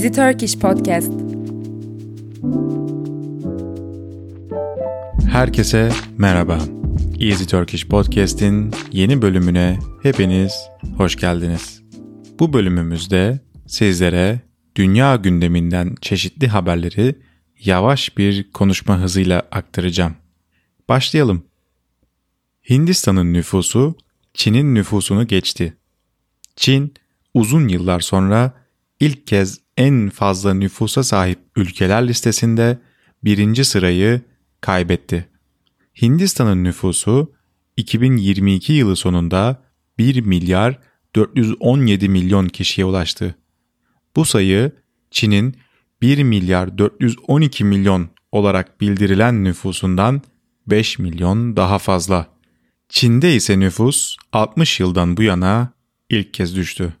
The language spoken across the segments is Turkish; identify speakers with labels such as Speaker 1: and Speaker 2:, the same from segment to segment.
Speaker 1: Easy Turkish Podcast.
Speaker 2: Herkese merhaba. Easy Turkish Podcast'in yeni bölümüne hepiniz hoş geldiniz. Bu bölümümüzde sizlere dünya gündeminden çeşitli haberleri yavaş bir konuşma hızıyla aktaracağım. Başlayalım. Hindistan'ın nüfusu Çin'in nüfusunu geçti. Çin uzun yıllar sonra ilk kez en fazla nüfusa sahip ülkeler listesinde birinci sırayı kaybetti. Hindistan'ın nüfusu 2022 yılı sonunda 1 milyar 417 milyon kişiye ulaştı. Bu sayı Çin'in 1 milyar 412 milyon olarak bildirilen nüfusundan 5 milyon daha fazla. Çin'de ise nüfus 60 yıldan bu yana ilk kez düştü.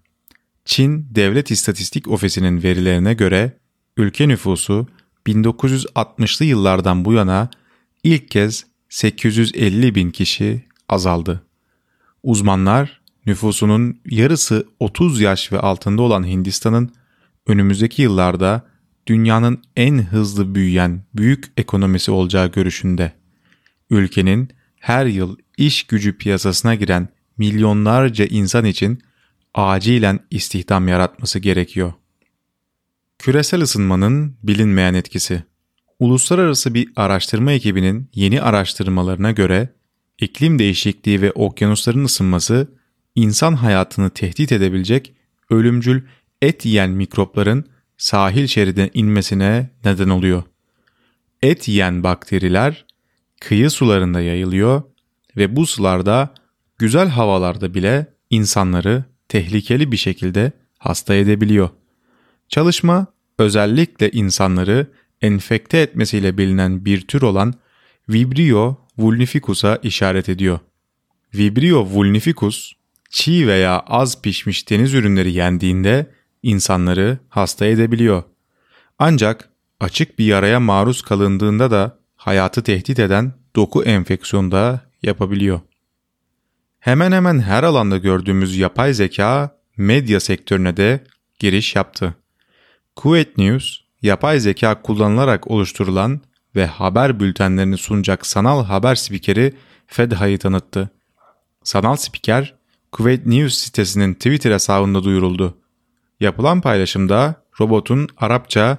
Speaker 2: Çin Devlet İstatistik Ofisi'nin verilerine göre ülke nüfusu 1960'lı yıllardan bu yana ilk kez 850 bin kişi azaldı. Uzmanlar nüfusunun yarısı 30 yaş ve altında olan Hindistan'ın önümüzdeki yıllarda dünyanın en hızlı büyüyen büyük ekonomisi olacağı görüşünde. Ülkenin her yıl iş gücü piyasasına giren milyonlarca insan için acilen istihdam yaratması gerekiyor. Küresel ısınmanın bilinmeyen etkisi Uluslararası bir araştırma ekibinin yeni araştırmalarına göre iklim değişikliği ve okyanusların ısınması insan hayatını tehdit edebilecek ölümcül et yiyen mikropların sahil şeridine inmesine neden oluyor. Et yiyen bakteriler kıyı sularında yayılıyor ve bu sularda güzel havalarda bile insanları tehlikeli bir şekilde hasta edebiliyor. Çalışma özellikle insanları enfekte etmesiyle bilinen bir tür olan Vibrio vulnificus'a işaret ediyor. Vibrio vulnificus, çiğ veya az pişmiş deniz ürünleri yendiğinde insanları hasta edebiliyor. Ancak açık bir yaraya maruz kalındığında da hayatı tehdit eden doku enfeksiyonu da yapabiliyor. Hemen hemen her alanda gördüğümüz yapay zeka medya sektörüne de giriş yaptı. Kuwait News, yapay zeka kullanılarak oluşturulan ve haber bültenlerini sunacak sanal haber spikeri Fedha'yı tanıttı. Sanal spiker, Kuwait News sitesinin Twitter hesabında duyuruldu. Yapılan paylaşımda robotun Arapça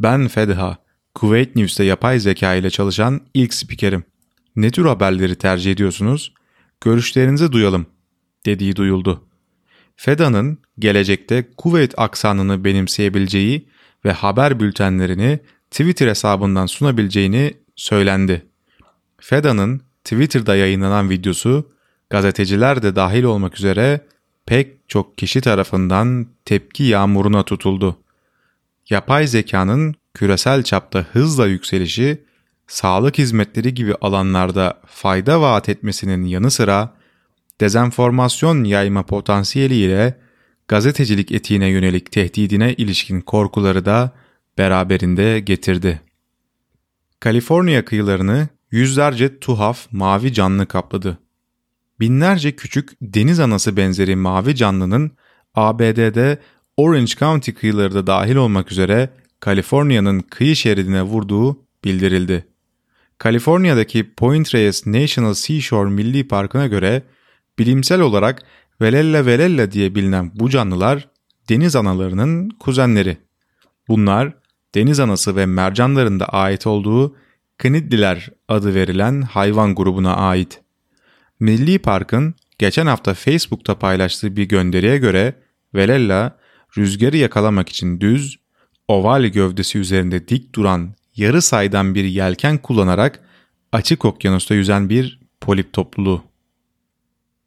Speaker 2: "Ben Fedha, Kuwait News'te yapay zeka ile çalışan ilk spikerim. Ne tür haberleri tercih ediyorsunuz? Görüşlerinizi duyalım." dediği duyuldu. Feda'nın gelecekte Kuveyt aksanını benimseyebileceği ve haber bültenlerini Twitter hesabından sunabileceğini söylendi. Feda'nın Twitter'da yayınlanan videosu gazeteciler de dahil olmak üzere pek çok kişi tarafından tepki yağmuruna tutuldu. Yapay zekanın küresel çapta hızla yükselişi, sağlık hizmetleri gibi alanlarda fayda vaat etmesinin yanı sıra dezenformasyon yayma potansiyeliyle gazetecilik etiğine yönelik tehdidine ilişkin korkuları da beraberinde getirdi. Kaliforniya kıyılarını yüzlerce tuhaf mavi canlı kapladı. Binlerce küçük deniz anası benzeri mavi canlının ABD'de Orange County kıyıları da dahil olmak üzere Kaliforniya'nın kıyı şeridine vurduğu bildirildi. Kaliforniya'daki Point Reyes National Seashore Milli Parkı'na göre bilimsel olarak Velella velella diye bilinen bu canlılar deniz analarının kuzenleri. Bunlar deniz anası ve mercanların da ait olduğu Knidliler adı verilen hayvan grubuna ait. Milli Park'ın geçen hafta Facebook'ta paylaştığı bir gönderiye göre Velella rüzgarı yakalamak için düz, oval gövdesi üzerinde dik duran yarı saydan bir yelken kullanarak açık okyanusta yüzen bir polip topluluğu.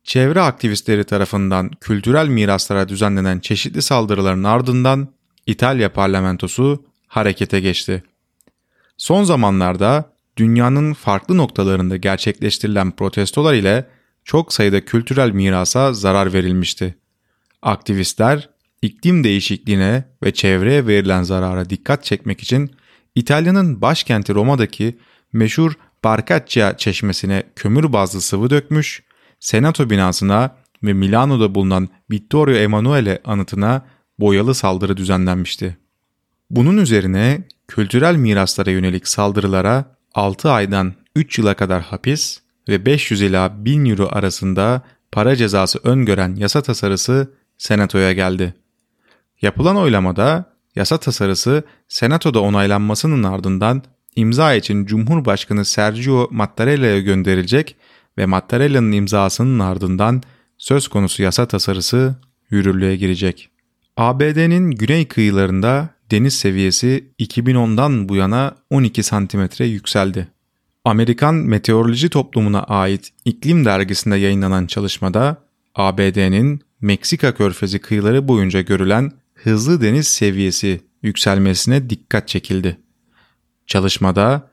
Speaker 2: Çevre aktivistleri tarafından kültürel miraslara düzenlenen çeşitli saldırıların ardından İtalya parlamentosu harekete geçti. Son zamanlarda dünyanın farklı noktalarında gerçekleştirilen protestolar ile çok sayıda kültürel mirasa zarar verilmişti. Aktivistler iklim değişikliğine ve çevreye verilen zarara dikkat çekmek için İtalya'nın başkenti Roma'daki meşhur Barcaccia çeşmesine kömür bazlı sıvı dökmüş, Senato binasına ve Milano'da bulunan Vittorio Emanuele anıtına boyalı saldırı düzenlenmişti. Bunun üzerine kültürel miraslara yönelik saldırılara 6 aydan 3 yıla kadar hapis ve 500 ila 1000 euro arasında para cezası öngören yasa tasarısı Senato'ya geldi. Yapılan oylamada yasa tasarısı Senato'da onaylanmasının ardından imza için Cumhurbaşkanı Sergio Mattarella'ya gönderilecek ve Mattarella'nın imzasının ardından söz konusu yasa tasarısı yürürlüğe girecek. ABD'nin güney kıyılarında deniz seviyesi 2010'dan bu yana 12 santimetre yükseldi. Amerikan Meteoroloji Toplumu'na ait İklim Dergisi'nde yayınlanan çalışmada ABD'nin Meksika körfezi kıyıları boyunca görülen hızlı deniz seviyesi yükselmesine dikkat çekildi. Çalışmada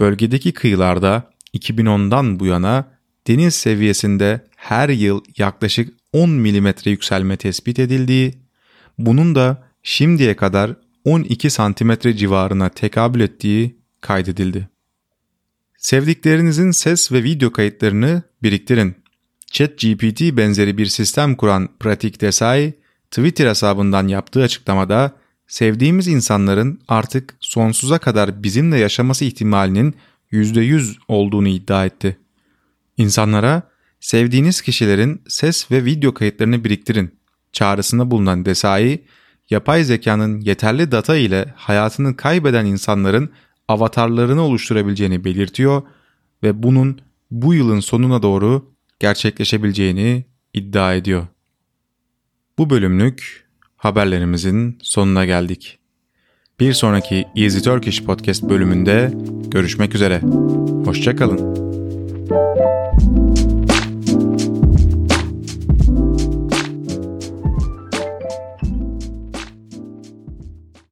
Speaker 2: bölgedeki kıyılarda 2010'dan bu yana deniz seviyesinde her yıl yaklaşık 10 mm yükselme tespit edildiği, bunun da şimdiye kadar 12 santimetre civarına tekabül ettiği kaydedildi. Sevdiklerinizin ses ve video kayıtlarını biriktirin. ChatGPT benzeri bir sistem kuran Pratik Desai, Twitter hesabından yaptığı açıklamada sevdiğimiz insanların artık sonsuza kadar bizimle yaşaması ihtimalinin %100 olduğunu iddia etti. İnsanlara sevdiğiniz kişilerin ses ve video kayıtlarını biriktirin çağrısında bulunan Desai, yapay zekanın yeterli data ile hayatını kaybeden insanların avatarlarını oluşturabileceğini belirtiyor ve bunun bu yılın sonuna doğru gerçekleşebileceğini iddia ediyor. Bu bölümlük haberlerimizin sonuna geldik. Bir sonraki Easy Turkish Podcast bölümünde görüşmek üzere. Hoşçakalın.